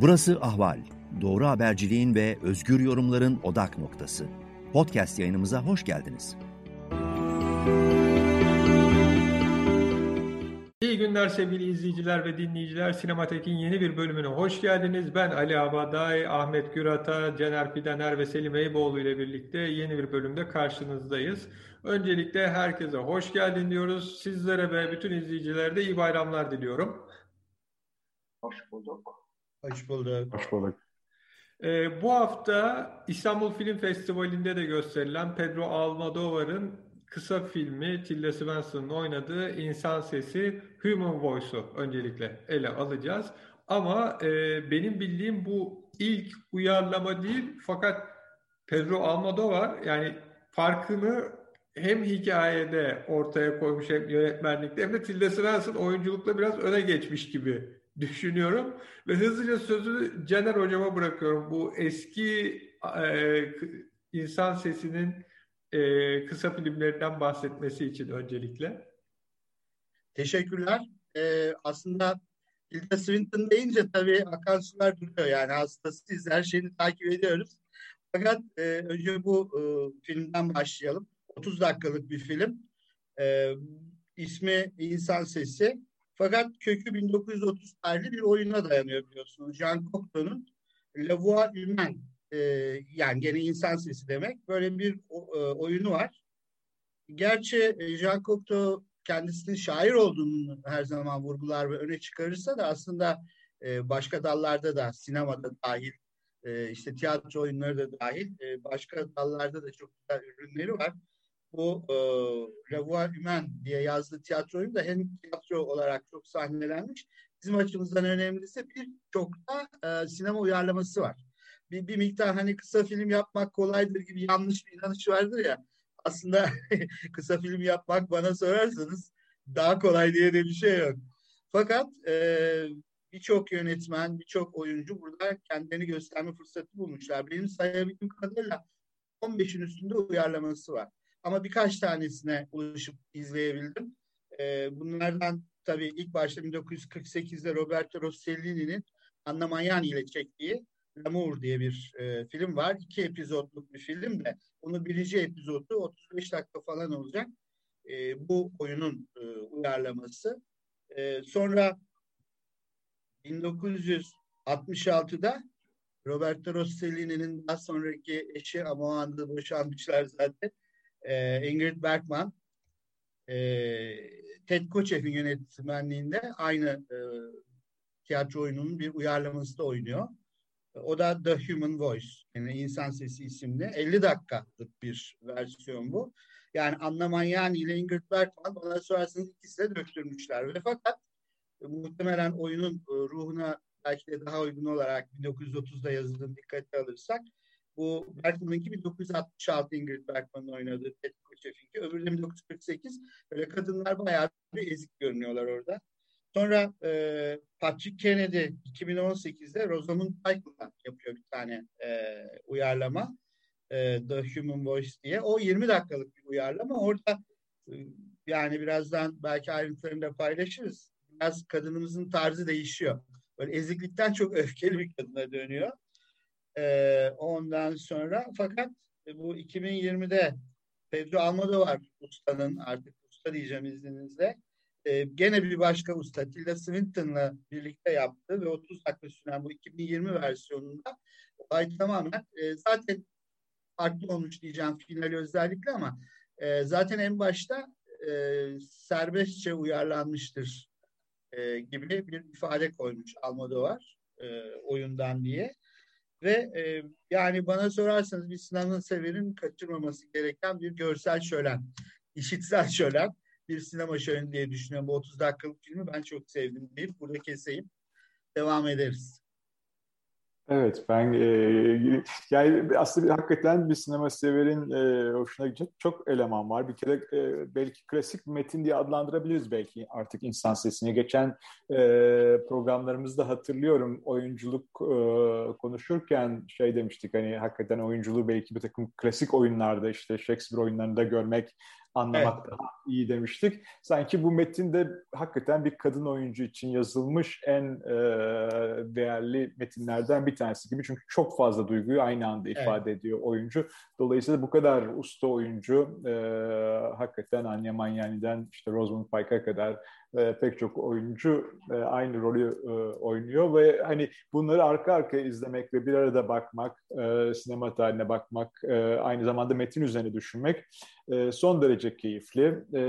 Burası Ahval. Doğru haberciliğin ve özgür yorumların odak noktası. Podcast yayınımıza hoş geldiniz. İyi günler sevgili izleyiciler ve dinleyiciler. Sinematek'in yeni bir bölümüne hoş geldiniz. Ben Ali Abaday, Ahmet Gürat'a, Cener Pidener ve Selim Eyboğlu ile birlikte yeni bir bölümde karşınızdayız. Öncelikle herkese hoş geldin diyoruz. Sizlere ve bütün izleyicilere de iyi bayramlar diliyorum. Hoş bulduk. Hoş bulduk. Hoş bulduk. Ee, bu hafta İstanbul Film Festivali'nde de gösterilen Pedro Almodovar'ın kısa filmi Tilda Swinton'ın oynadığı İnsan Sesi Human Voice'u öncelikle ele alacağız. Ama e, benim bildiğim bu ilk uyarlama değil fakat Pedro Almodovar yani farkını hem hikayede ortaya koymuş hem yönetmenlikte hem de Tilda Swinton oyunculukla biraz öne geçmiş gibi düşünüyorum. Ve hızlıca sözü Caner Hocam'a bırakıyorum. Bu eski e, insan sesinin e, kısa filmlerinden bahsetmesi için öncelikle. Teşekkürler. Ee, aslında Tilda Swinton deyince tabii akan sular duruyor. Yani hastasıyız, her şeyini takip ediyoruz. Fakat e, önce bu e, filmden başlayalım. 30 dakikalık bir film. E, ismi İnsan Sesi. Fakat kökü 1930 tarihli bir oyuna dayanıyor biliyorsunuz. Jean Cocteau'nun La Voix Humaine e, yani gene insan sesi demek. Böyle bir e, oyunu var. Gerçi e, Jean Cocteau kendisinin şair olduğunu her zaman vurgular ve öne çıkarırsa da aslında e, başka dallarda da sinemada dahil e, işte tiyatro oyunları da dahil e, başka dallarda da çok güzel ürünleri var bu e, Revoir Humain diye yazdığı tiyatro oyunu da hem tiyatro olarak çok sahnelenmiş. Bizim açımızdan önemlisi bir çok da e, sinema uyarlaması var. Bir, bir miktar hani kısa film yapmak kolaydır gibi yanlış bir inanış vardır ya. Aslında kısa film yapmak bana sorarsanız daha kolay diye de bir şey yok. Fakat e, birçok yönetmen, birçok oyuncu burada kendilerini gösterme fırsatı bulmuşlar. Benim sayabildiğim kadarıyla 15'in üstünde uyarlaması var. Ama birkaç tanesine ulaşıp izleyebildim. E, bunlardan tabii ilk başta 1948'de Roberto Rossellini'nin Anna Magnani ile çektiği L'amour diye bir e, film var. İki epizodluk bir film de. Onun birinci epizodu 35 dakika falan olacak. E, bu oyunun e, uyarlaması. E, sonra 1966'da Roberto Rossellini'nin daha sonraki eşi ama o anda boşanmışlar zaten e, Ingrid Bergman e, Ted Koçev'in yönetmenliğinde aynı e, tiyatro oyununun bir uyarlaması da oynuyor. O da The Human Voice, yani insan sesi isimli. 50 dakikalık bir versiyon bu. Yani Anna Magnani ile Ingrid Bergman bana sorarsanız ikisi de döktürmüşler. Ve fakat e, muhtemelen oyunun e, ruhuna belki de daha uygun olarak 1930'da yazıldığını dikkate alırsak bu Bergman'ınki 1966 Ingrid Bergman'ın oynadığı Ted Koçef'inki. Öbürü de 1948. Böyle kadınlar bayağı bir ezik görünüyorlar orada. Sonra e, Patrick Kennedy 2018'de Rosamund Pike'la yapıyor bir tane e, uyarlama. E, The Human Voice diye. O 20 dakikalık bir uyarlama. Orada e, yani birazdan belki ayrıntılarını da paylaşırız. Biraz kadınımızın tarzı değişiyor. Böyle eziklikten çok öfkeli bir kadına dönüyor. E, ondan sonra fakat bu 2020'de Pedro Almodovar ustanın artık usta diyeceğim izninizle e, gene bir başka usta Tilda Swinton'la birlikte yaptı ve 30 dakika süren bu 2020 versiyonunda olay tamamen e, zaten farklı olmuş diyeceğim finali özellikle ama e, zaten en başta e, serbestçe uyarlanmıştır e, gibi bir ifade koymuş Almodovar e, oyundan diye. Ve e, yani bana sorarsanız bir sinema severin kaçırmaması gereken bir görsel şölen, işitsel şölen bir sinema şöleni diye düşünüyorum. Bu 30 dakikalık filmi ben çok sevdim deyip burada keseyim. Devam ederiz. Evet ben e, yani aslında bir, hakikaten bir sinema severin e, hoşuna gidecek çok eleman var. Bir kere e, belki klasik metin diye adlandırabiliriz belki artık insan sesini. Geçen e, programlarımızda hatırlıyorum oyunculuk e, konuşurken şey demiştik hani hakikaten oyunculuğu belki bir takım klasik oyunlarda işte Shakespeare oyunlarında görmek anlamak evet. daha iyi demiştik. Sanki bu metinde hakikaten bir kadın oyuncu için yazılmış en e, değerli metinlerden bir tanesi gibi. Çünkü çok fazla duyguyu aynı anda ifade evet. ediyor oyuncu. Dolayısıyla bu kadar usta oyuncu e, hakikaten Anya Manyani'den işte Rosamund Pike'a kadar e, pek çok oyuncu e, aynı rolü e, oynuyor ve hani bunları arka arkaya izlemek ve bir arada bakmak, e, sinema tarihine bakmak, e, aynı zamanda metin üzerine düşünmek e, son derece keyifli. E,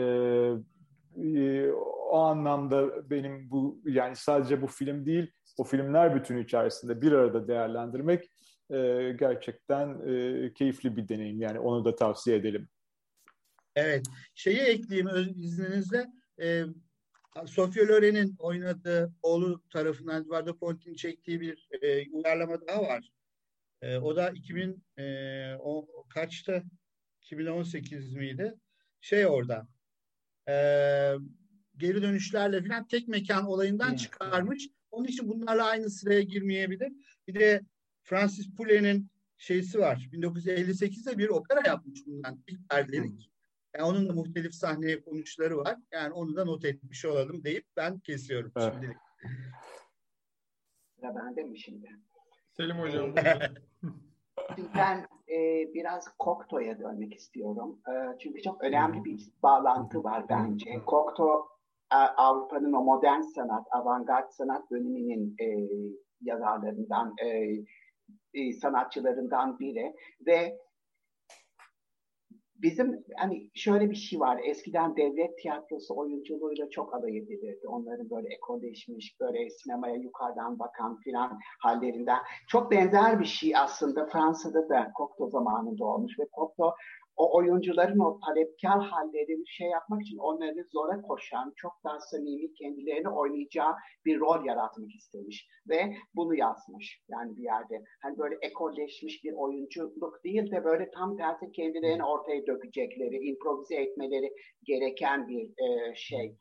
e, o anlamda benim bu yani sadece bu film değil, o filmler bütünü içerisinde bir arada değerlendirmek e, gerçekten e, keyifli bir deneyim. Yani onu da tavsiye edelim. Evet. Şeyi ekleyeyim izninizle. E, Sofia Loren'in oynadığı oğlu tarafından Eduardo Ponti'nin çektiği bir e, uyarlama daha var. E, o da 2000 e, o kaçtı? 2018 miydi? Şey orada. E, geri dönüşlerle falan tek mekan olayından hmm. çıkarmış. Onun için bunlarla aynı sıraya girmeyebilir. Bir de Francis Poulet'in şeysi var. 1958'de bir opera yapmış bundan. İlk perdelik. Yani onun da muhtelif sahneye konuşları var. Yani onu da not etmiş olalım deyip ben kesiyorum evet. şimdilik. Sıra bende mi şimdi? Selim Hocam. ben e, biraz Cocteau'ya dönmek istiyorum. E, çünkü çok önemli bir bağlantı var bence. Cocteau Avrupa'nın o modern sanat, avantgard sanat bölümünün e, yazarlarından, e, e, sanatçılarından biri ve bizim hani şöyle bir şey var. Eskiden devlet tiyatrosu oyunculuğuyla çok alay edilirdi. Onların böyle ekolleşmiş, böyle sinemaya yukarıdan bakan filan hallerinden. Çok benzer bir şey aslında Fransa'da da Cocteau zamanında olmuş ve Cocteau o oyuncuların o talepkar hallerini şey yapmak için onları zora koşan, çok daha samimi kendilerini oynayacağı bir rol yaratmak istemiş. Ve bunu yazmış yani bir yerde. Hani böyle ekolleşmiş bir oyunculuk değil de böyle tam tersi kendilerini ortaya dökecekleri, improvize etmeleri gereken bir e, şey.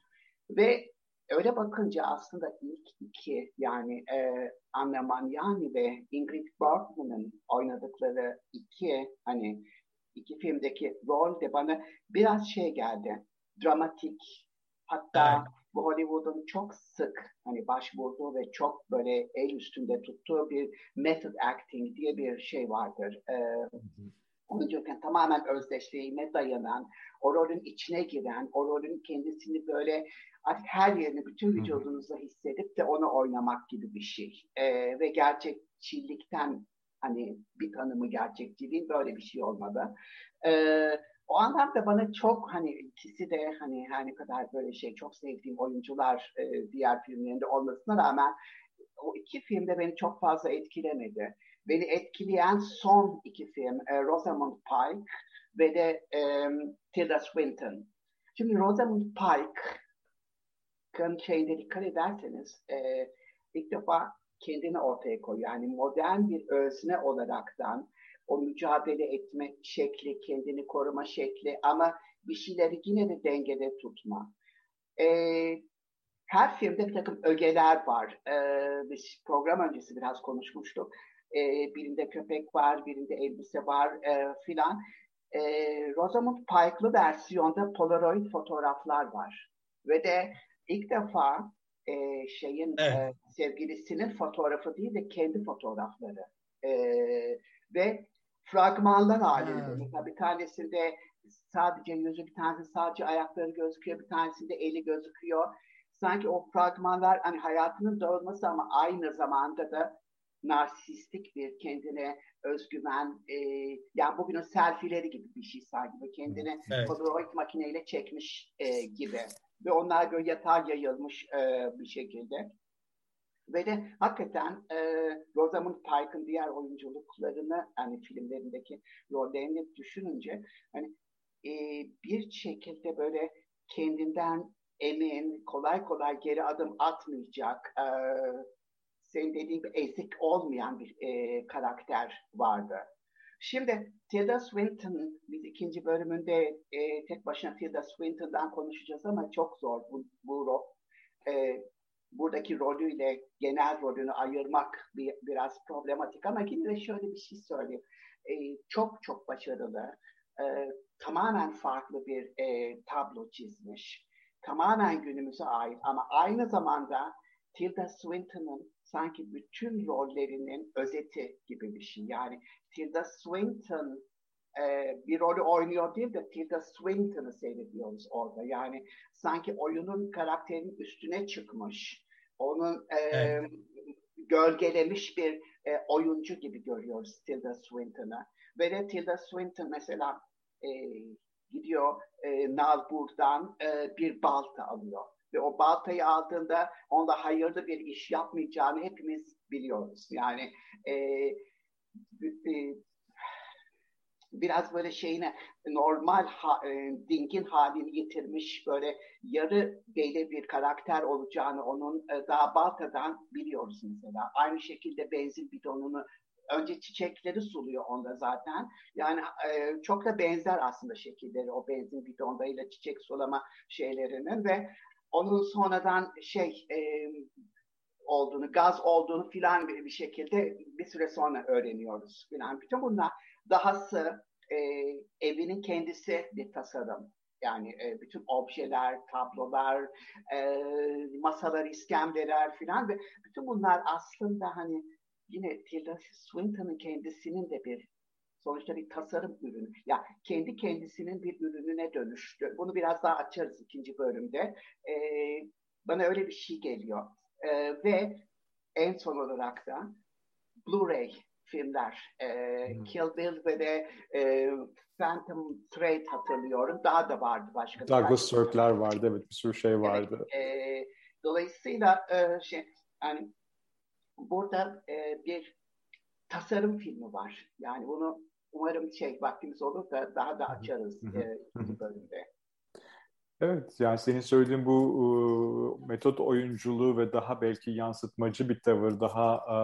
Ve öyle bakınca aslında ilk iki yani e, Anna Magnani ve Ingrid Bergman'ın oynadıkları iki hani iki filmdeki rol de bana biraz şey geldi. Dramatik. Hatta evet. bu Hollywood'un çok sık hani başvurduğu ve çok böyle el üstünde tuttuğu bir method acting diye bir şey vardır. Ee, oyunculuktan tamamen özdeşliğine dayanan, o rolün içine giren, o rolün kendisini böyle artık her yerini bütün vücudunuzda hissedip de onu oynamak gibi bir şey. Ee, ve gerçekçilikten Hani bir tanımı gerçekçiliğin böyle bir şey olmadı. Ee, o anlamda bana çok hani ikisi de hani her ne kadar böyle şey çok sevdiğim oyuncular e, diğer filmlerinde olmasına rağmen o iki filmde beni çok fazla etkilemedi. Beni etkileyen son iki film e, Rosamund Pike ve de e, Tilda Swinton. Şimdi Rosamund Pike'ın şeyine dikkat ederseniz e, ilk defa kendini ortaya koyuyor. Yani modern bir özne olaraktan o mücadele etme şekli, kendini koruma şekli ama bir şeyleri yine de dengede tutma. Ee, her filmde bir takım ögeler var. Ee, biz program öncesi biraz konuşmuştuk. Ee, birinde köpek var, birinde elbise var e, filan. Ee, Rosamund Pike'lı versiyonda Polaroid fotoğraflar var. Ve de ilk defa e, şeyin evet. e, sevgilisinin fotoğrafı değil de kendi fotoğrafları. E, ve fragmanlar halinde. Hmm. Mesela bir tanesinde sadece yüzü, bir tanesi sadece ayakları gözüküyor, bir tanesinde eli gözüküyor. Sanki o fragmanlar hani hayatının dağılması ama aynı zamanda da narsistik bir kendine özgüven, e, yani bugünün selfie'leri gibi bir şey sanki. Kendini evet. Polaroid makineyle çekmiş e, gibi ve onlar böyle yatağa yayılmış e, bir şekilde. Ve de hakikaten e, Rosamund Pike'ın diğer oyunculuklarını hani filmlerindeki rollerini düşününce hani e, bir şekilde böyle kendinden emin, kolay kolay geri adım atmayacak, e, senin dediğin gibi ezik olmayan bir e, karakter vardı. Şimdi Tilda Swinton, biz ikinci bölümünde e, tek başına Tilda Swinton'dan konuşacağız ama çok zor bu, bu rol. E, buradaki rolüyle genel rolünü ayırmak bir, biraz problematik ama yine de şöyle bir şey söyleyeyim. E, çok çok başarılı, e, tamamen farklı bir e, tablo çizmiş. Tamamen günümüze ait ama aynı zamanda Tilda Swinton'ın sanki bütün rollerinin özeti gibi bir şey. Yani Tilda Swinton e, bir rolü oynuyor değil de Tilda Swinton'ı seyrediyoruz orada. Yani sanki oyunun karakterinin üstüne çıkmış. Onun e, evet. gölgelemiş bir e, oyuncu gibi görüyoruz Tilda Swinton'ı. Ve de Tilda Swinton mesela e, gidiyor e, Nalbur'dan e, bir balta alıyor. Ve o baltayı aldığında onda hayırlı bir iş yapmayacağını hepimiz biliyoruz. Yani e, e, biraz böyle şeyine normal ha, e, dingin halini yitirmiş böyle yarı deli bir karakter olacağını onun e, daha baltadan biliyoruz mesela. Aynı şekilde benzin bidonunu önce çiçekleri suluyor onda zaten. Yani e, çok da benzer aslında şekilleri o benzin bidonlarıyla çiçek sulama şeylerinin ve onun sonradan şey e, olduğunu, gaz olduğunu filan bir, bir şekilde bir süre sonra öğreniyoruz filan. Bütün bunlar dahası e, evinin kendisi bir tasarım. Yani e, bütün objeler, tablolar, e, masalar, iskemleler filan ve bütün bunlar aslında hani yine Tilda Swinton'ın kendisinin de bir sonuçta bir tasarım ürünü. Ya kendi kendisinin bir ürününe dönüştü. Bunu biraz daha açarız ikinci bölümde. E, bana öyle bir şey geliyor. E, ve en son olarak da Blu-ray filmler. E, hmm. Kill Bill ve de e, Phantom Thread hatırlıyorum. Daha da vardı başka. Douglas Sirk'ler vardı evet bir sürü şey vardı. Evet, e, dolayısıyla e, şey yani burada e, bir tasarım filmi var. Yani bunu umarım şey vaktimiz olur da daha da açarız e, ikinci bölümde. Evet, yani senin söylediğin bu e, metot oyunculuğu ve daha belki yansıtmacı bir tavır, daha e,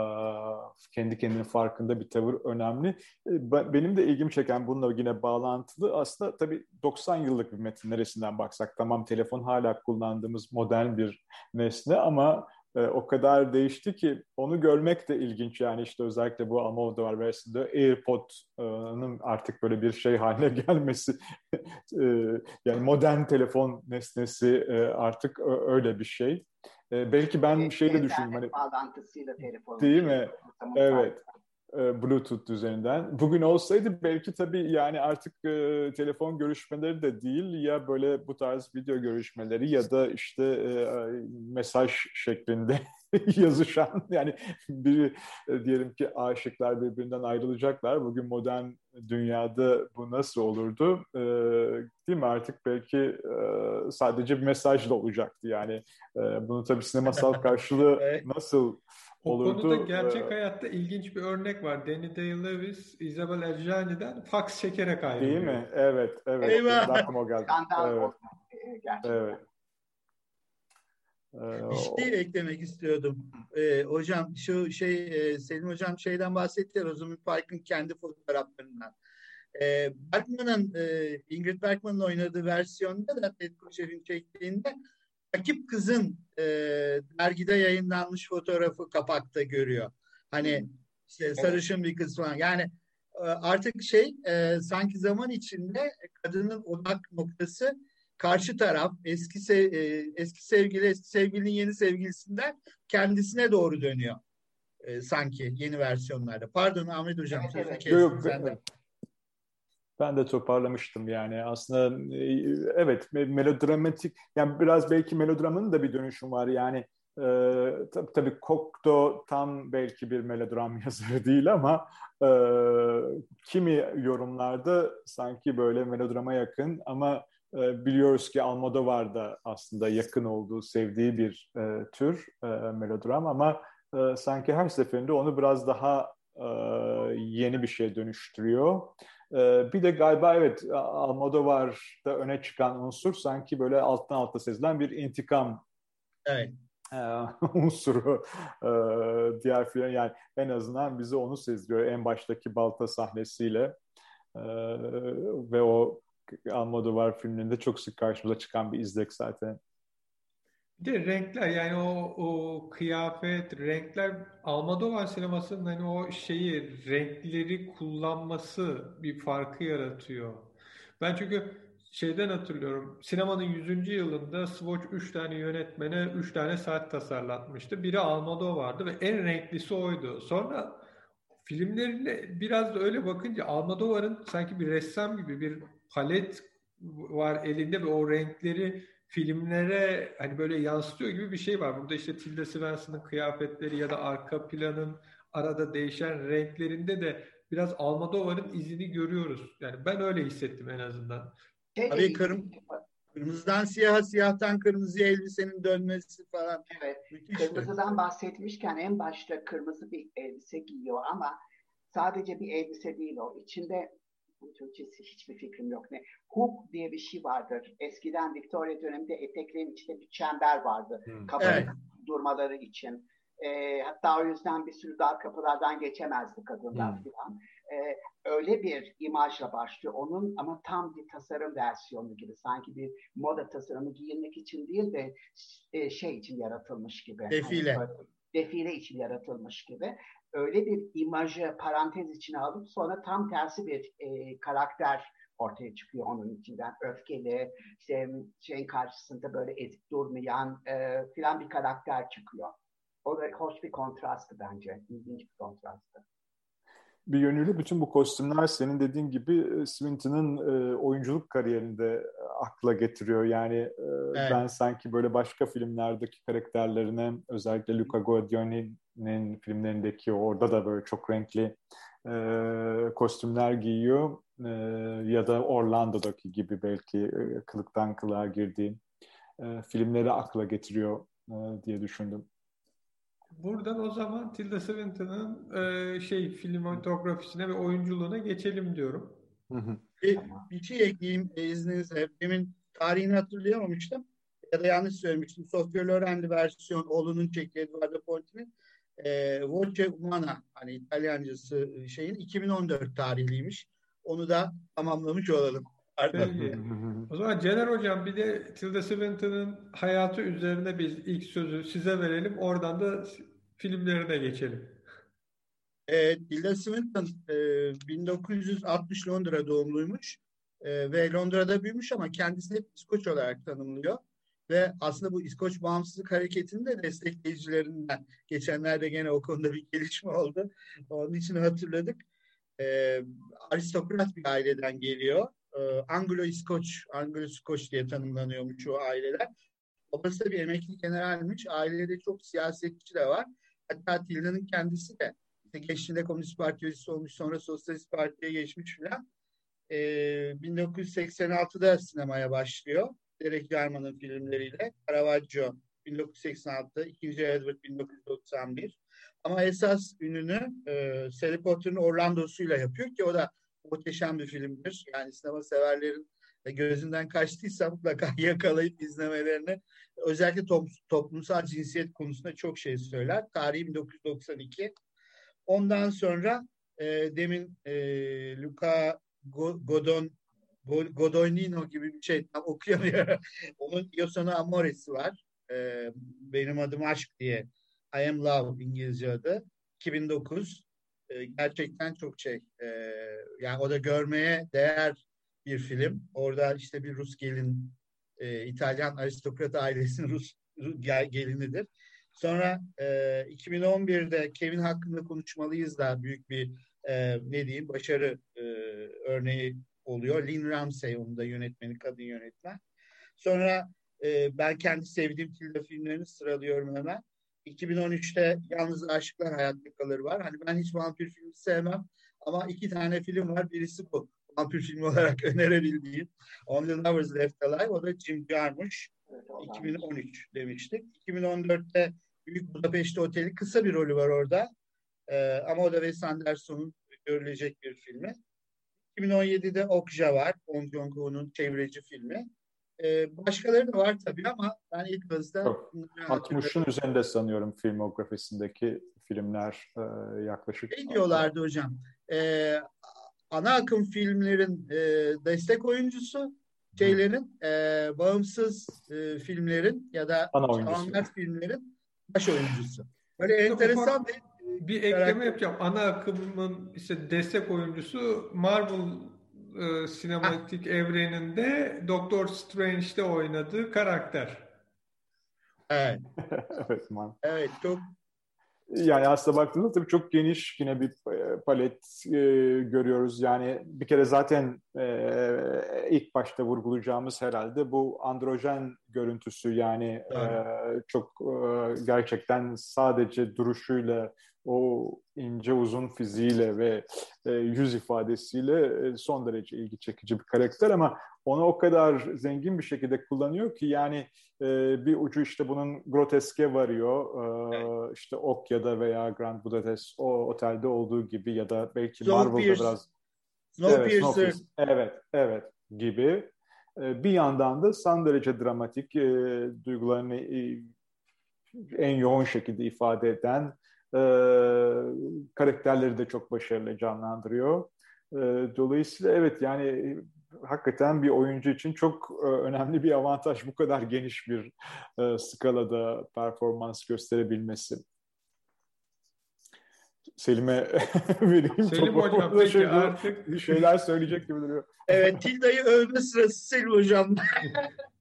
kendi kendinin farkında bir tavır önemli. E, benim de ilgimi çeken bununla yine bağlantılı aslında tabii 90 yıllık bir metin neresinden baksak tamam telefon hala kullandığımız modern bir nesne ama e, o kadar değişti ki onu görmek de ilginç yani işte özellikle bu Almodovar versiyonunda AirPod'un artık böyle bir şey haline gelmesi e, yani modern telefon nesnesi e, artık öyle bir şey. E, belki ben şey de düşündüm hani bağlantısıyla telefon. Değil mi? Evet. E, Bluetooth üzerinden. Bugün olsaydı belki tabii yani artık e, telefon görüşmeleri de değil ya böyle bu tarz video görüşmeleri ya da işte e, mesaj şeklinde yazışan yani biri e, diyelim ki aşıklar birbirinden ayrılacaklar. Bugün modern dünyada bu nasıl olurdu? E, değil mi? Artık belki e, sadece bir mesajla olacaktı yani. E, bunu tabii sinemasal karşılığı nasıl o olurdu. konuda gerçek ee, hayatta ilginç bir örnek var. Danny Day-Lewis, Isabel Erjani'den fax çekerek ayrılıyor. Değil mi? Evet, evet. Eyvah! Aklıma geldi. evet. Gerçekten. Evet. Bir şey eklemek istiyordum. Ee, hocam şu şey e, Selim hocam şeyden bahsetti ya Rosamund Pike'ın kendi fotoğraflarından. Ee, Bergman'ın e, Ingrid Bergman'ın oynadığı versiyonda da Ted Koçer'in çektiğinde rakip kızın e, dergide yayınlanmış fotoğrafı kapakta görüyor. Hani işte sarışın bir kız falan. Yani e, artık şey e, sanki zaman içinde kadının odak noktası karşı taraf eski sev, e, eski sevgili eski sevgilinin yeni sevgilisinden kendisine doğru dönüyor. E, sanki yeni versiyonlarda. Pardon Ahmet Hocam. Evet, yok, yok, ben de toparlamıştım yani aslında e, evet melodramatik yani biraz belki melodramın da bir dönüşüm var yani e, tabii, tabii Cocteau tam belki bir melodram yazarı değil ama e, kimi yorumlarda sanki böyle melodrama yakın ama biliyoruz ki Almodovar da aslında yakın olduğu, sevdiği bir e, tür e, melodram ama e, sanki her seferinde onu biraz daha e, yeni bir şey dönüştürüyor. Ee, bir de galiba evet Almodovar'da öne çıkan unsur sanki böyle alttan alta sezilen bir intikam evet. E, unsuru e, diğer film yani en azından bize onu sezdiriyor en baştaki balta sahnesiyle e, ve o Almodovar filmlerinde çok sık karşımıza çıkan bir izlek zaten. Bir de renkler yani o, o kıyafet, renkler Almodovar sinemasının hani o şeyi renkleri kullanması bir farkı yaratıyor. Ben çünkü şeyden hatırlıyorum. Sinemanın 100. yılında Swatch 3 tane yönetmene 3 tane saat tasarlatmıştı. Biri Almodovar'dı ve en renklisi oydu. Sonra filmlerine biraz da öyle bakınca Almodovar'ın sanki bir ressam gibi bir palet var elinde ve o renkleri filmlere hani böyle yansıtıyor gibi bir şey var. Burada işte Tilda Swinton'ın kıyafetleri ya da arka planın arada değişen renklerinde de biraz Almodovar'ın izini görüyoruz. Yani ben öyle hissettim en azından. Şey Tabii kırm kırmızıdan siyaha, siyahtan kırmızıya elbisenin dönmesi falan. Evet. Müthişti. Kırmızıdan bahsetmişken en başta kırmızı bir elbise giyiyor ama sadece bir elbise değil o. İçinde Türkçesi hiçbir fikrim yok ne. Hook diye bir şey vardır. Eskiden Victoria döneminde eteklerin içinde bir çember vardı. Hmm. Kabarık evet. durmaları için. E, hatta o yüzden bir sürü dar kapılardan geçemezdi kadınlar hmm. falan. E, öyle bir imajla başlıyor. Onun ama tam bir tasarım versiyonu gibi. Sanki bir moda tasarımı giyinmek için değil de e, şey için yaratılmış gibi. Defile. Hani, defile için yaratılmış gibi. Öyle bir imajı parantez içine alıp sonra tam tersi bir e, karakter ortaya çıkıyor onun içinden. Öfkeli, işte şeyin karşısında böyle ezik durmayan e, filan bir karakter çıkıyor. O da hoş bir kontrastı bence. İlginç bir kontrastı bir yönüyle bütün bu kostümler senin dediğin gibi e, Swinton'ın e, oyunculuk kariyerinde e, akla getiriyor. Yani e, evet. ben sanki böyle başka filmlerdeki karakterlerine özellikle Luca Guadagnini'nin filmlerindeki orada da böyle çok renkli e, kostümler giyiyor. E, ya da Orlando'daki gibi belki e, kılıktan kılığa girdiği e, filmleri akla getiriyor e, diye düşündüm. Buradan o zaman Tilda Swinton'ın e, şey filmatografisine ve oyunculuğuna geçelim diyorum. Bir, bir şey ekleyeyim e, izninizle. Demin tarihini hatırlayamamıştım. Ya da yanlış söylemiştim. Sofia Loren'li versiyon oğlunun çektiği Eduardo Ponti'nin e, Voce Umana hani İtalyancası e, şeyin 2014 tarihliymiş. Onu da tamamlamış olalım. Peki. O zaman Cener Hocam bir de Tilda Swinton'ın hayatı üzerine biz ilk sözü size verelim. Oradan da filmlerine geçelim. E, Tilda Swinton e, 1960 Londra doğumluymuş e, ve Londra'da büyümüş ama kendisini hep İskoç olarak tanımlıyor. Ve aslında bu İskoç bağımsızlık hareketinin de destekleyicilerinden. Geçenlerde gene o konuda bir gelişme oldu. Onun için hatırladık. E, aristokrat bir aileden geliyor e, Anglo-İskoç, Anglo-İskoç diye tanımlanıyormuş o aileler. Babası da bir emekli generalmiş. Ailede çok siyasetçi de var. Hatta Tilda'nın kendisi de işte geçtiğinde Komünist Parti üyesi olmuş, sonra Sosyalist Parti'ye geçmiş filan. E, 1986'da sinemaya başlıyor. Derek Jarman'ın filmleriyle. Caravaggio 1986, 2. Edward 1991. Ama esas ününü e, Sally Potter'ın Orlando'suyla yapıyor ki o da muhteşem bir filmdir. Yani sinema severlerin gözünden kaçtıysa mutlaka yakalayıp izlemelerini özellikle top, toplumsal cinsiyet konusunda çok şey söyler. Tarihi 1992. Ondan sonra e, demin e, Luca Godon Godonino gibi bir şey tam okuyamıyorum. Onun Io sono amore'si var. E, Benim adım aşk diye. I am love İngilizce adı. 2009. E, gerçekten çok şey e, yani o da görmeye değer bir film. Orada işte bir Rus gelin e, İtalyan aristokrat ailesinin Rus, Rus gelinidir. Sonra e, 2011'de Kevin hakkında konuşmalıyız da büyük bir e, ne diyeyim başarı e, örneği oluyor. Lynn Ramsey onun da yönetmeni, kadın yönetmen. Sonra e, ben kendi sevdiğim Tilda filmlerini sıralıyorum hemen. 2013'te Yalnız Aşıklar Hayatta Kalır var. Hani ben hiç vampir filmi sevmem ama iki tane film var. Birisi bu. Vampir filmi olarak önerebildiğim. On the Lovers Left Alive. O da Jim Jarmusch. 2013 demiştik. 2014'te Büyük Budapeşte Oteli kısa bir rolü var orada. Ee, ama o da Wes Anderson'un görülecek bir filmi. 2017'de Okja var. Bong Joon-ho'nun çevreci filmi. Ee, başkaları da var tabii ama ben ilk hızda... 60'ın üzerinde sanıyorum filmografisindeki filmler e, yaklaşık. Ne diyorlardı hocam? Ee, ana akım filmlerin e, destek oyuncusu, şeylerin e, bağımsız e, filmlerin ya da avantgard filmlerin baş oyuncusu. Böyle enteresan bir bir ekleme yapacağım. Ana akımın işte destek oyuncusu Marvel e, sinematik evreninde Doctor Strange'de oynadığı karakter. Evet. evet, man. Evet, çok yani aslında baktığımızda tabii çok geniş yine bir e, palet e, görüyoruz. Yani bir kere zaten e, ilk başta vurgulayacağımız herhalde bu androjen görüntüsü yani e, çok e, gerçekten sadece duruşuyla o ince uzun fiziğiyle ve e, yüz ifadesiyle e, son derece ilgi çekici bir karakter ama onu o kadar zengin bir şekilde kullanıyor ki yani e, bir ucu işte bunun groteske varıyor. E, evet. işte Okya'da veya Grand Budapest o otelde olduğu gibi ya da belki Marvel'da biraz Snowpiercer. Evet, evet, evet gibi. E, bir yandan da son derece dramatik e, duygularını e, en yoğun şekilde ifade eden e, karakterleri de çok başarılı canlandırıyor. E, dolayısıyla evet yani hakikaten bir oyuncu için çok e, önemli bir avantaj bu kadar geniş bir e, skalada performans gösterebilmesi. Selim'e vereyim. Selim Hocam peki artık bir şeyler söyleyecek gibi duruyor. Evet Tilda'yı övme sırası Selim Hocam.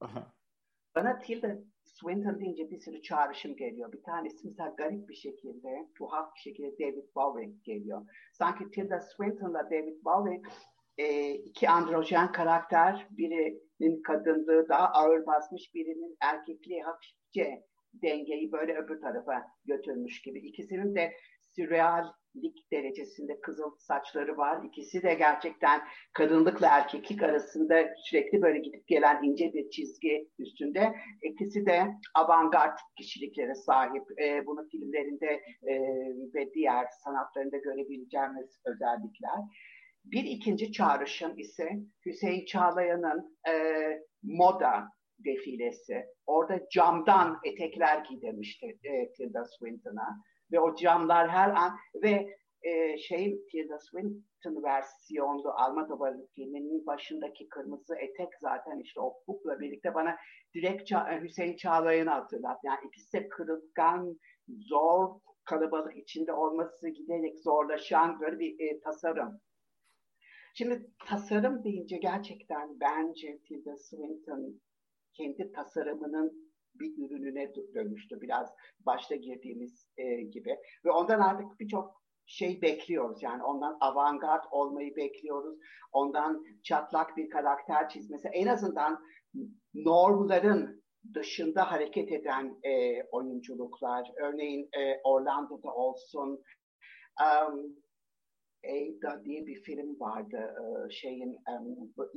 Bana Tilda Swinton deyince bir sürü çağrışım geliyor. Bir tanesi mesela garip bir şekilde, tuhaf bir şekilde David Bowie geliyor. Sanki Tilda Swinton'la David Bowie e, iki androjen karakter, birinin kadınlığı daha ağır basmış, birinin erkekliği hafifçe dengeyi böyle öbür tarafa götürmüş gibi. İkisinin de sürreallik derecesinde kızıl saçları var. İkisi de gerçekten kadınlıkla erkeklik arasında sürekli böyle gidip gelen ince bir çizgi üstünde. İkisi de avantgard kişiliklere sahip. E, bunu filmlerinde e, ve diğer sanatlarında görebileceğimiz özellikler. Bir ikinci çağrışım ise Hüseyin Çağlayan'ın e, moda defilesi. Orada camdan etekler giydirmişti e, Tilda Swinton'a. Ve o camlar her an ve e, şey Tilda Swinton versiyonlu Almodovar'ın filminin başındaki kırmızı etek zaten işte o hukukla birlikte bana direkt Ça e, Hüseyin Çağlayan'ı hatırlat. Yani ikisi de kırılgan, zor, kalabalık içinde olması giderek zorlaşan böyle bir e, tasarım. Şimdi tasarım deyince gerçekten bence Tilda Swinton kendi tasarımının bir ürününe dönüştü. Biraz başta girdiğimiz e, gibi. Ve ondan artık birçok şey bekliyoruz. Yani ondan avantgard olmayı bekliyoruz. Ondan çatlak bir karakter çizmesi. En azından normların dışında hareket eden e, oyunculuklar. Örneğin e, Orlando'da olsun um, Ada diye bir film vardı şeyin bu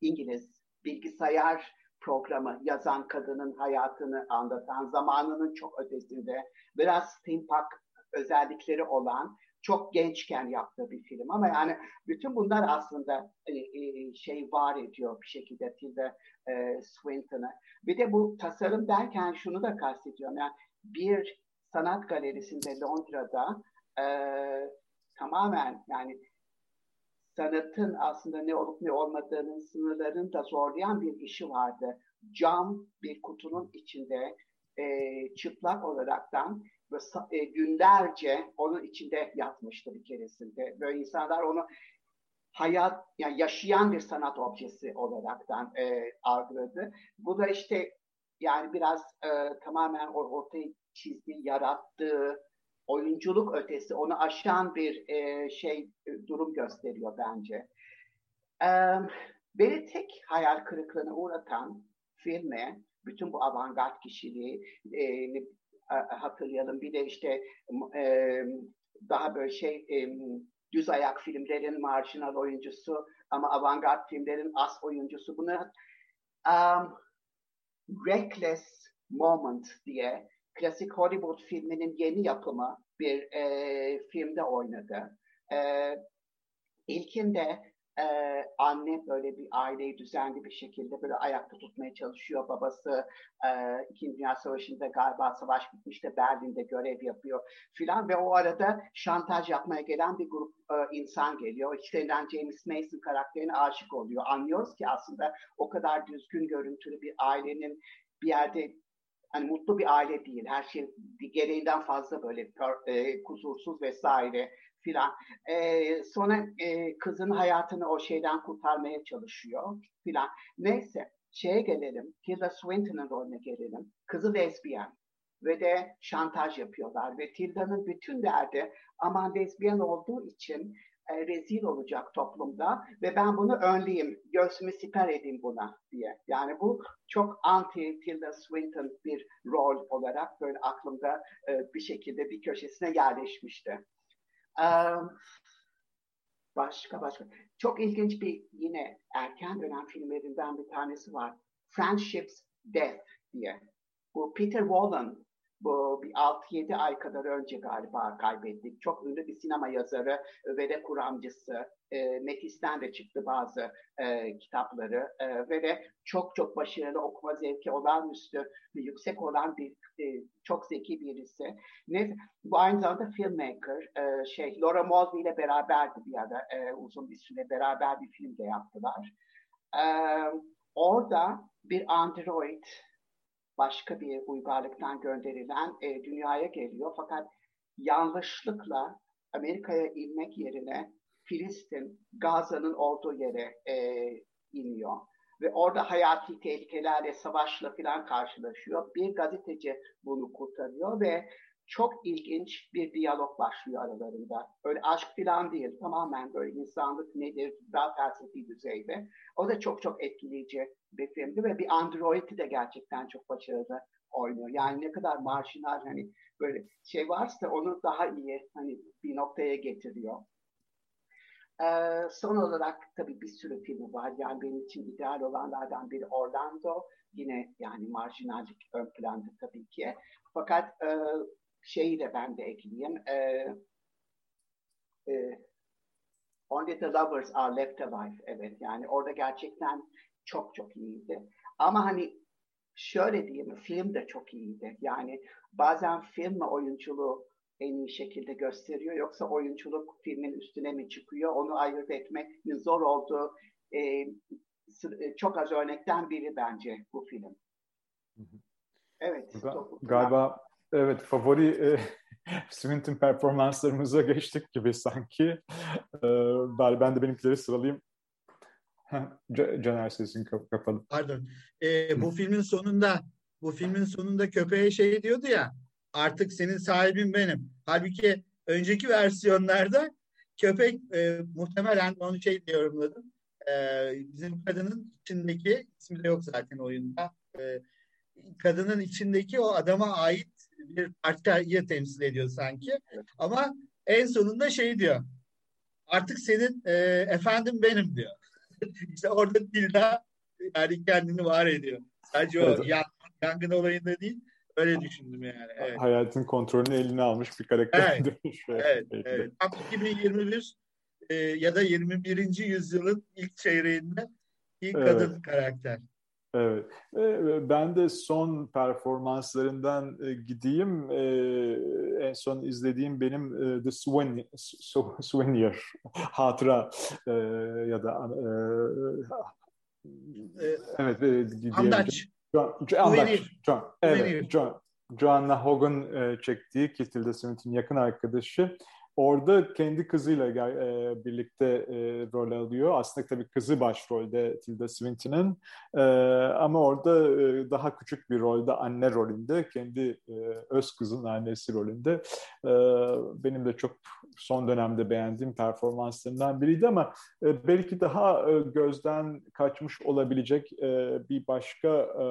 İngiliz bilgisayar programı yazan kadının hayatını anlatan zamanının çok ötesinde biraz steampunk özellikleri olan çok gençken yaptığı bir film ama yani bütün bunlar aslında e, e, şey var ediyor bir şekilde Tilda e, Swinton'ı. Bir de bu tasarım derken şunu da kastediyorum yani bir sanat galerisinde Londra'da e, tamamen yani sanatın aslında ne olup ne olmadığının sınırlarını da zorlayan bir işi vardı. Cam bir kutunun içinde e, çıplak olaraktan ve e, günlerce onun içinde yatmıştı bir keresinde. Böyle insanlar onu hayat, yani yaşayan bir sanat objesi olaraktan e, algıladı. Bu da işte yani biraz e, tamamen ortaya çizdiği, yarattığı oyunculuk ötesi onu aşan bir e, şey e, durum gösteriyor bence. E, beni tek hayal kırıklığına uğratan filme bütün bu avantgard kişiliği e, hatırlayalım. Bir de işte e, daha böyle şey e, düz ayak filmlerin marjinal oyuncusu ama avantgard filmlerin as oyuncusu. Bunu um, Reckless Moment diye klasik Hollywood filminin yeni yapımı bir e, filmde oynadı. E, ilkinde e, anne böyle bir aileyi düzenli bir şekilde böyle ayakta tutmaya çalışıyor. Babası e, İkinci Dünya Savaşı'nda galiba savaş bitmişte Berlin'de görev yapıyor filan ve o arada şantaj yapmaya gelen bir grup e, insan geliyor. İçlerinden James Mason karakterine aşık oluyor. Anlıyoruz ki aslında o kadar düzgün görüntülü bir ailenin bir yerde hani mutlu bir aile değil. Her şey gereğinden fazla böyle e, kusursuz vesaire filan. E, sonra e, kızın hayatını o şeyden kurtarmaya çalışıyor filan. Neyse şeye gelelim. Tilda Swinton'ın rolüne gelelim. Kızı lezbiyen ve de şantaj yapıyorlar ve Tilda'nın bütün derdi aman lezbiyen olduğu için e, rezil olacak toplumda ve ben bunu önleyeyim, göğsümü siper edeyim buna diye. Yani bu çok anti Tilda Swinton bir rol olarak böyle aklımda e, bir şekilde bir köşesine yerleşmişti. Başka başka. Çok ilginç bir yine erken dönem filmlerinden bir tanesi var. Friendships Death diye. Bu Peter Wallen bu bir 6-7 ay kadar önce galiba kaybettik. Çok ünlü bir sinema yazarı ve de kuramcısı. E, Metis'ten de çıktı bazı e, kitapları e, ve de çok çok başarılı okuma zevki olağanüstü yüksek olan bir e, çok zeki birisi. Ne, bu aynı zamanda filmmaker. E, şey Laura Mulvey ile beraberdi bir ara e, uzun bir süre beraber bir film de yaptılar. E, orada bir android başka bir uygarlıktan gönderilen e, dünyaya geliyor. Fakat yanlışlıkla Amerika'ya inmek yerine Filistin, Gaza'nın olduğu yere e, iniyor. Ve orada hayati tehlikelerle, savaşla falan karşılaşıyor. Bir gazeteci bunu kurtarıyor ve çok ilginç bir diyalog başlıyor aralarında. Öyle aşk falan değil, tamamen böyle insanlık nedir, daha felsefi düzeyde. O da çok çok etkileyici bir filmdi ve bir androidi de gerçekten çok başarılı oynuyor. Yani ne kadar marjinal hani böyle şey varsa onu daha iyi hani bir noktaya getiriyor. Ee, son olarak tabii bir sürü filmi var. Yani benim için ideal olanlardan biri Orlando. Yine yani marjinallik ön planda tabii ki. Fakat e, şeyi de ben de ekleyeyim. E, e, Only the Lovers Are Left Alive. Evet yani orada gerçekten çok çok iyiydi. Ama hani şöyle diyeyim film de çok iyiydi. Yani bazen film ve oyunculuğu en iyi şekilde gösteriyor. Yoksa oyunculuk filmin üstüne mi çıkıyor? Onu ayırt etmek zor olduğu e, çok az örnekten biri bence bu film. Evet. Ga- galiba evet favori e, Swinton performanslarımıza geçtik gibi sanki. E, ben de benimkileri sıralayayım. Caner sesin kapalı. Pardon. Ee, bu filmin sonunda bu filmin sonunda köpeğe şey diyordu ya artık senin sahibin benim. Halbuki önceki versiyonlarda köpek e, muhtemelen onu şey diye yorumladım. E, bizim kadının içindeki ismi de yok zaten oyunda. E, kadının içindeki o adama ait bir parçayı temsil ediyor sanki. Ama en sonunda şey diyor. Artık senin e, efendim benim diyor. işte orada Tilda yani kendini var ediyor. Sadece evet. o yan, yangın olayında değil. Öyle düşündüm yani. Evet. Hayatın kontrolünü eline almış bir karakter. Evet. evet, evet. Tam 2021 e, ya da 21. yüzyılın ilk çeyreğinde ilk evet. kadın karakter. Evet. Ben de son performanslarından e, gideyim. E, en son izlediğim benim e, The Souvenir, Hatıra ya da evet Andaç. Andaç. John, evet, John. Joanna Hogan çektiği Tilda Smith'in yakın arkadaşı. Orada kendi kızıyla e, birlikte e, rol alıyor. Aslında tabii kızı başrolde Tilda Swinton'ın. E, ama orada e, daha küçük bir rolde anne rolünde. Kendi e, öz kızın annesi rolünde. E, benim de çok son dönemde beğendiğim performanslarından biriydi ama e, belki daha e, gözden kaçmış olabilecek e, bir başka e,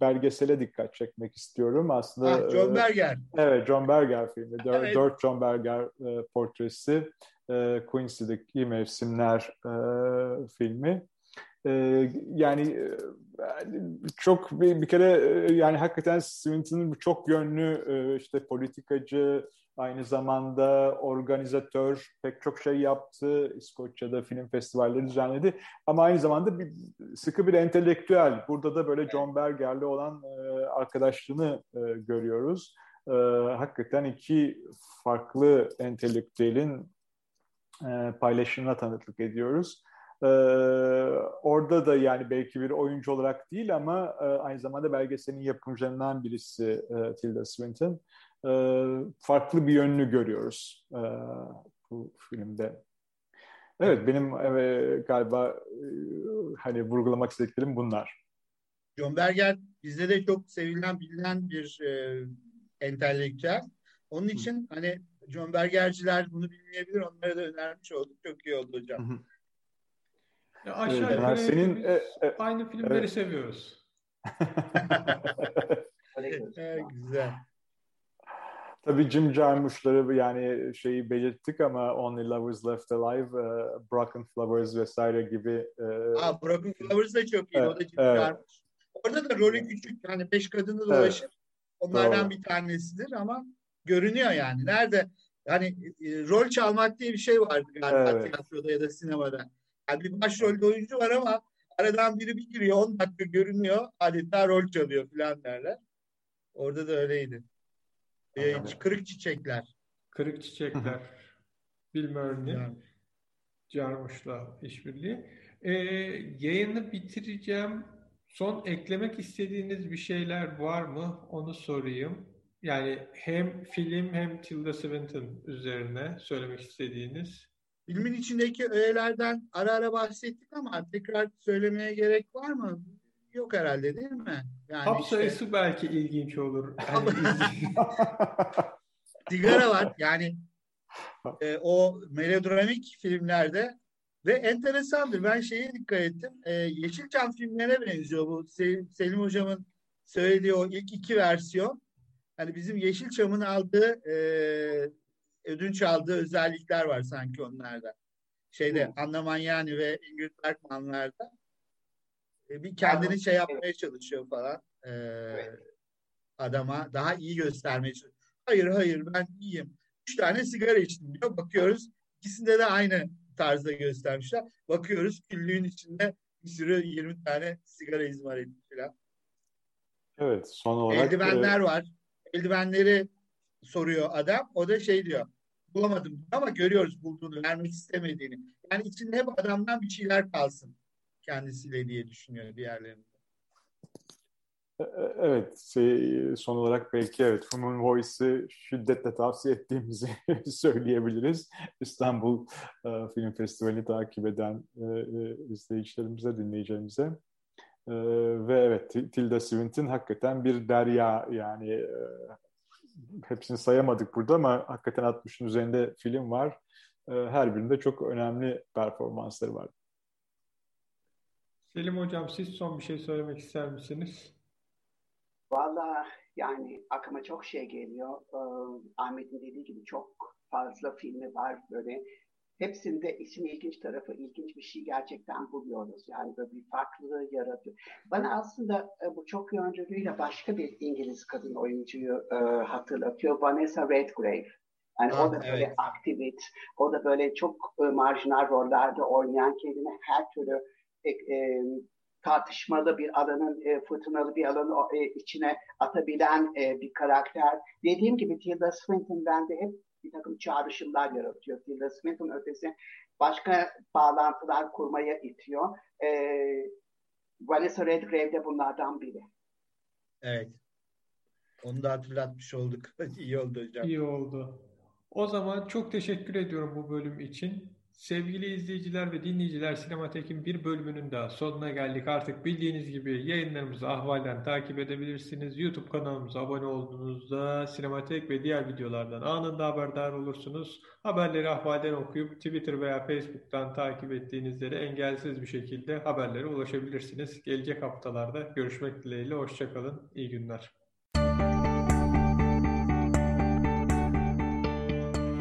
belgesele dikkat çekmek istiyorum. Aslında ah, John Berger. E, evet, John Berger filmi. Evet. Dört John Berger e, portresi e, Quincy'deki mevsimler e, filmi. Yani çok bir, bir kere yani hakikaten Swinton'ın çok yönlü işte politikacı, aynı zamanda organizatör pek çok şey yaptı. İskoçya'da film festivalleri düzenledi. Ama aynı zamanda bir, sıkı bir entelektüel. Burada da böyle John Berger'le olan e, arkadaşlığını e, görüyoruz e, hakikaten iki farklı entelektüelin e, paylaşımına tanıklık ediyoruz. E, orada da yani belki bir oyuncu olarak değil ama e, aynı zamanda belgeselin yapımcılarından birisi e, Tilda Swinton. E, farklı bir yönünü görüyoruz e, bu filmde. Evet benim e, galiba e, hani vurgulamak istediklerim bunlar. John Berger bizde de çok sevilen bilinen bir e, entelektüel. Onun için Hı. hani John Bergerciler bunu bilmeyebilir. Onlara da önermiş olduk. Çok iyi oldu hocam. Hı. Ya aşağı yukarı evet, senin e, e, aynı filmleri evet. seviyoruz. evet, güzel. Tabii Jim Jarmusch'ları yani şeyi belirttik ama Only Lovers Left Alive, uh, Broken Flowers vesaire gibi. Uh, Aa, Broken Flowers da çok iyi. Evet, o da Jim evet. Jarmusch. Orada da rolü küçük. Yani beş kadını dolaşır. Evet. Onlardan Doğru. bir tanesidir ama görünüyor yani. Nerede? Hani e, rol çalmak diye bir şey vardı galiba evet. tiyatroda ya da sinemada. Yani bir başrolde oyuncu var ama aradan biri bir giriyor 10 dakika görünüyor adeta rol çalıyor falan derler. Orada da öyleydi. Ee, kırık çiçekler. Kırık çiçekler. Bilmiyorum ne. Yani. Carmış'la işbirliği. Ee, yayını bitireceğim. Son eklemek istediğiniz bir şeyler var mı? Onu sorayım. Yani hem film hem Tilda Swinton üzerine söylemek istediğiniz. Filmin içindeki öğelerden ara ara bahsettik ama tekrar söylemeye gerek var mı? Yok herhalde değil mi? Yani Hap işte... sayısı belki ilginç olur. Yani Sigara var yani e, o melodramik filmlerde ve enteresandır. Ben şeye dikkat ettim. E, Yeşilçam filmlerine benziyor bu Selim, Selim Hocam'ın söylediği o ilk iki versiyon. Hani bizim Yeşilçam'ın aldığı e, ödünç aldığı özellikler var sanki onlarda. Şeyde hmm. Anna Magnani ve Ingrid Bergman'larda bir kendini şey yapmaya çalışıyor falan. E, evet. Adama daha iyi göstermeye çalışıyor. Hayır hayır ben iyiyim. Üç tane sigara içtim diyor. Bakıyoruz ikisinde de aynı tarzda göstermişler. Bakıyoruz küllüğün içinde bir sürü 20 tane sigara izmariti falan. Evet son olarak. Eldivenler e... var. Eldivenleri soruyor adam. O da şey diyor. Bulamadım ama görüyoruz bulduğunu, vermek istemediğini. Yani içinde hep adamdan bir şeyler kalsın kendisiyle diye düşünüyor diğerlerinde. E, evet, şey, son olarak belki evet Human Voice'ı şiddetle tavsiye ettiğimizi söyleyebiliriz. İstanbul e, Film Festivali takip eden e, e, izleyicilerimize, dinleyicilerimize. E, ve evet, Tilda Swinton hakikaten bir derya yani hepsini sayamadık burada ama hakikaten 60'ın üzerinde film var. Her birinde çok önemli performansları var. Selim Hocam siz son bir şey söylemek ister misiniz? Valla yani aklıma çok şey geliyor. Ee, Ahmet'in dediği gibi çok fazla filmi var böyle. Hepsinde işin ilginç tarafı, ilginç bir şey gerçekten buluyoruz. Yani böyle bir farklılığı yaratıyor. Bana aslında e, bu çok yöncülüğüyle başka bir İngiliz kadın oyuncuyu e, hatırlatıyor. Vanessa Redgrave. Yani ha, o da böyle evet. aktivist, o da böyle çok e, marjinal rollerde oynayan kendine her türlü e, e, tartışmalı bir alanın, e, fırtınalı bir alanın e, içine atabilen e, bir karakter. Dediğim gibi Tilda Swinton bende hep bir takım çağrışımlar yaratıyor. Tilda Swinton ötesi başka bağlantılar kurmaya itiyor. E, Vanessa Redgrave de bunlardan biri. Evet. Onu da hatırlatmış olduk. İyi oldu hocam. İyi oldu. O zaman çok teşekkür ediyorum bu bölüm için. Sevgili izleyiciler ve dinleyiciler Sinematek'in bir bölümünün daha sonuna geldik. Artık bildiğiniz gibi yayınlarımızı ahvalden takip edebilirsiniz. YouTube kanalımıza abone olduğunuzda Sinematek ve diğer videolardan anında haberdar olursunuz. Haberleri ahvalden okuyup Twitter veya Facebook'tan takip ettiğinizde de engelsiz bir şekilde haberlere ulaşabilirsiniz. Gelecek haftalarda görüşmek dileğiyle. Hoşçakalın. İyi günler.